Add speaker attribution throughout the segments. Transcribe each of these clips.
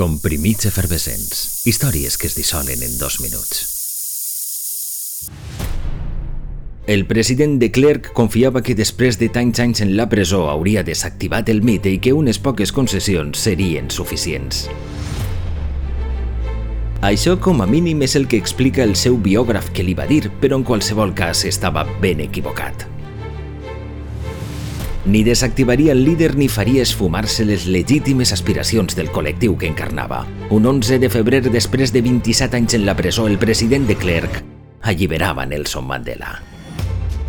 Speaker 1: Comprimits efervescents. Històries que es dissolen en dos minuts. El president de Klerk confiava que després de tants anys en la presó hauria desactivat el mite i que unes poques concessions serien suficients. Això com a mínim és el que explica el seu biògraf que li va dir, però en qualsevol cas estava ben equivocat. Ni desactivaria el líder ni faria esfumar-se les legítimes aspiracions del col·lectiu que encarnava. Un 11 de febrer, després de 27 anys en la presó, el president de Klerk alliberava Nelson Mandela.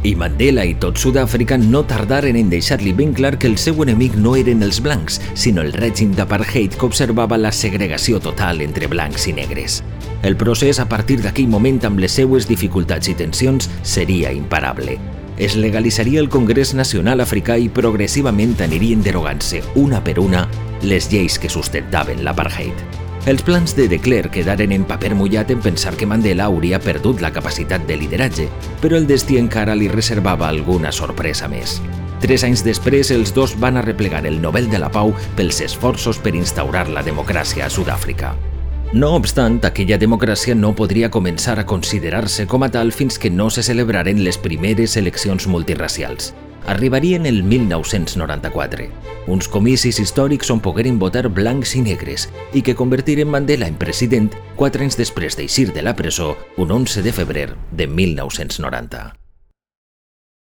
Speaker 1: I Mandela i tot Sud-àfrica no tardaren en deixar-li ben clar que el seu enemic no eren els blancs, sinó el règim d'apartheid que observava la segregació total entre blancs i negres. El procés, a partir d'aquell moment, amb les seues dificultats i tensions, seria imparable es legalitzaria el Congrés Nacional Africà i progressivament anirien derogant-se, una per una, les lleis que sustentaven l'apartheid. Els plans de De Klerk quedaren en paper mullat en pensar que Mandela hauria perdut la capacitat de lideratge, però el destí encara li reservava alguna sorpresa més. Tres anys després, els dos van arreplegar el Nobel de la Pau pels esforços per instaurar la democràcia a Sud-àfrica. No obstant, aquella democràcia no podria començar a considerar-se com a tal fins que no se celebraren les primeres eleccions multiracials. Arribarien el 1994, uns comicis històrics on pogueren votar blancs i negres i que convertiren Mandela en president quatre anys després d'eixir de la presó un 11 de febrer de 1990.